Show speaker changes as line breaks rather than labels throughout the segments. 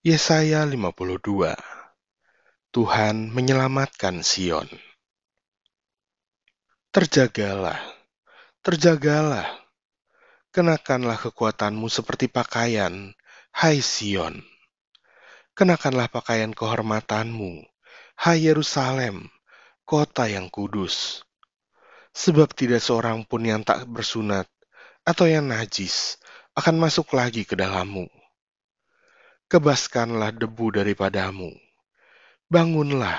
Yesaya 52 Tuhan menyelamatkan Sion Terjagalah, terjagalah, kenakanlah kekuatanmu seperti pakaian, hai Sion. Kenakanlah pakaian kehormatanmu, hai Yerusalem, kota yang kudus. Sebab tidak seorang pun yang tak bersunat atau yang najis akan masuk lagi ke dalammu. Kebaskanlah debu daripadamu. Bangunlah,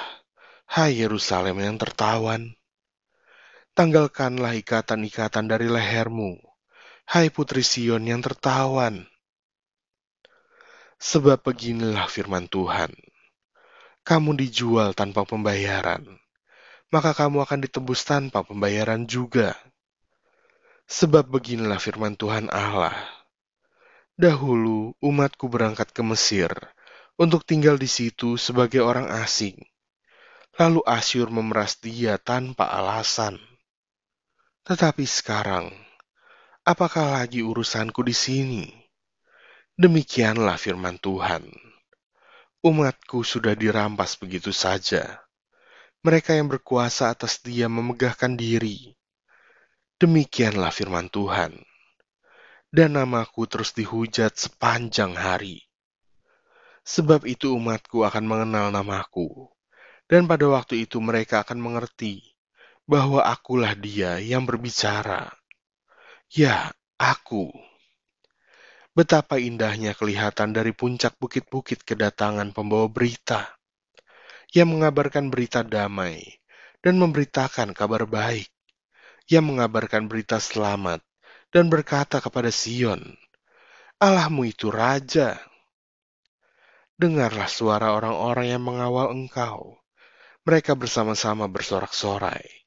hai Yerusalem yang tertawan. Tanggalkanlah ikatan-ikatan dari lehermu, hai putri Sion yang tertawan. Sebab beginilah firman Tuhan. Kamu dijual tanpa pembayaran, maka kamu akan ditebus tanpa pembayaran juga. Sebab beginilah firman Tuhan Allah. Dahulu umatku berangkat ke Mesir untuk tinggal di situ sebagai orang asing. Lalu Asyur memeras dia tanpa alasan. Tetapi sekarang, apakah lagi urusanku di sini? Demikianlah firman Tuhan. Umatku sudah dirampas begitu saja. Mereka yang berkuasa atas dia memegahkan diri. Demikianlah firman Tuhan. Dan namaku terus dihujat sepanjang hari. Sebab itu umatku akan mengenal namaku. Dan pada waktu itu mereka akan mengerti bahwa akulah dia yang berbicara. Ya, aku. Betapa indahnya kelihatan dari puncak bukit-bukit kedatangan pembawa berita yang mengabarkan berita damai dan memberitakan kabar baik, yang mengabarkan berita selamat dan berkata kepada Sion, Allahmu itu Raja. Dengarlah suara orang-orang yang mengawal engkau. Mereka bersama-sama bersorak-sorai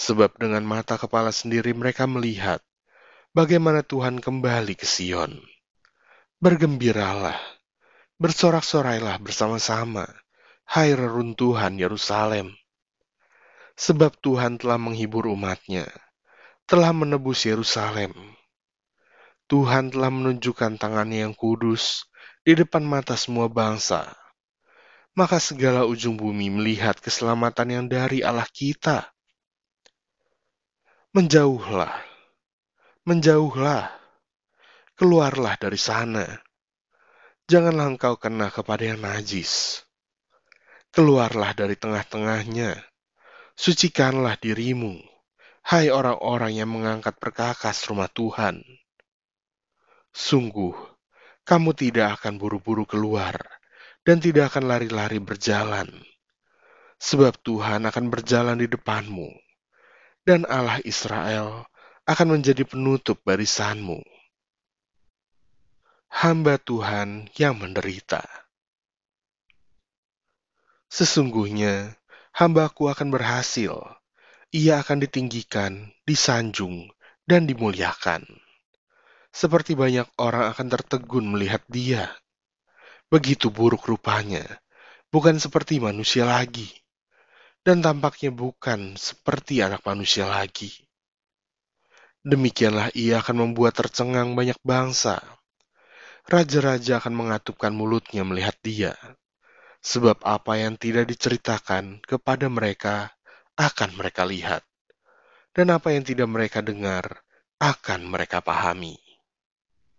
sebab dengan mata kepala sendiri mereka melihat bagaimana Tuhan kembali ke Sion. Bergembiralah, bersorak-sorailah bersama-sama, hai reruntuhan Yerusalem. Sebab Tuhan telah menghibur umatnya, telah menebus Yerusalem. Tuhan telah menunjukkan tangannya yang kudus di depan mata semua bangsa. Maka segala ujung bumi melihat keselamatan yang dari Allah kita Menjauhlah, menjauhlah, keluarlah dari sana. Janganlah engkau kena kepada yang najis. Keluarlah dari tengah-tengahnya, sucikanlah dirimu, hai orang-orang yang mengangkat perkakas rumah Tuhan. Sungguh, kamu tidak akan buru-buru keluar dan tidak akan lari-lari berjalan, sebab Tuhan akan berjalan di depanmu dan Allah Israel akan menjadi penutup barisanmu. Hamba Tuhan yang menderita. Sesungguhnya, hambaku akan berhasil. Ia akan ditinggikan, disanjung, dan dimuliakan. Seperti banyak orang akan tertegun melihat dia. Begitu buruk rupanya, bukan seperti manusia lagi dan tampaknya bukan seperti anak manusia lagi. Demikianlah ia akan membuat tercengang banyak bangsa. Raja-raja akan mengatupkan mulutnya melihat dia, sebab apa yang tidak diceritakan kepada mereka akan mereka lihat, dan apa yang tidak mereka dengar akan mereka pahami.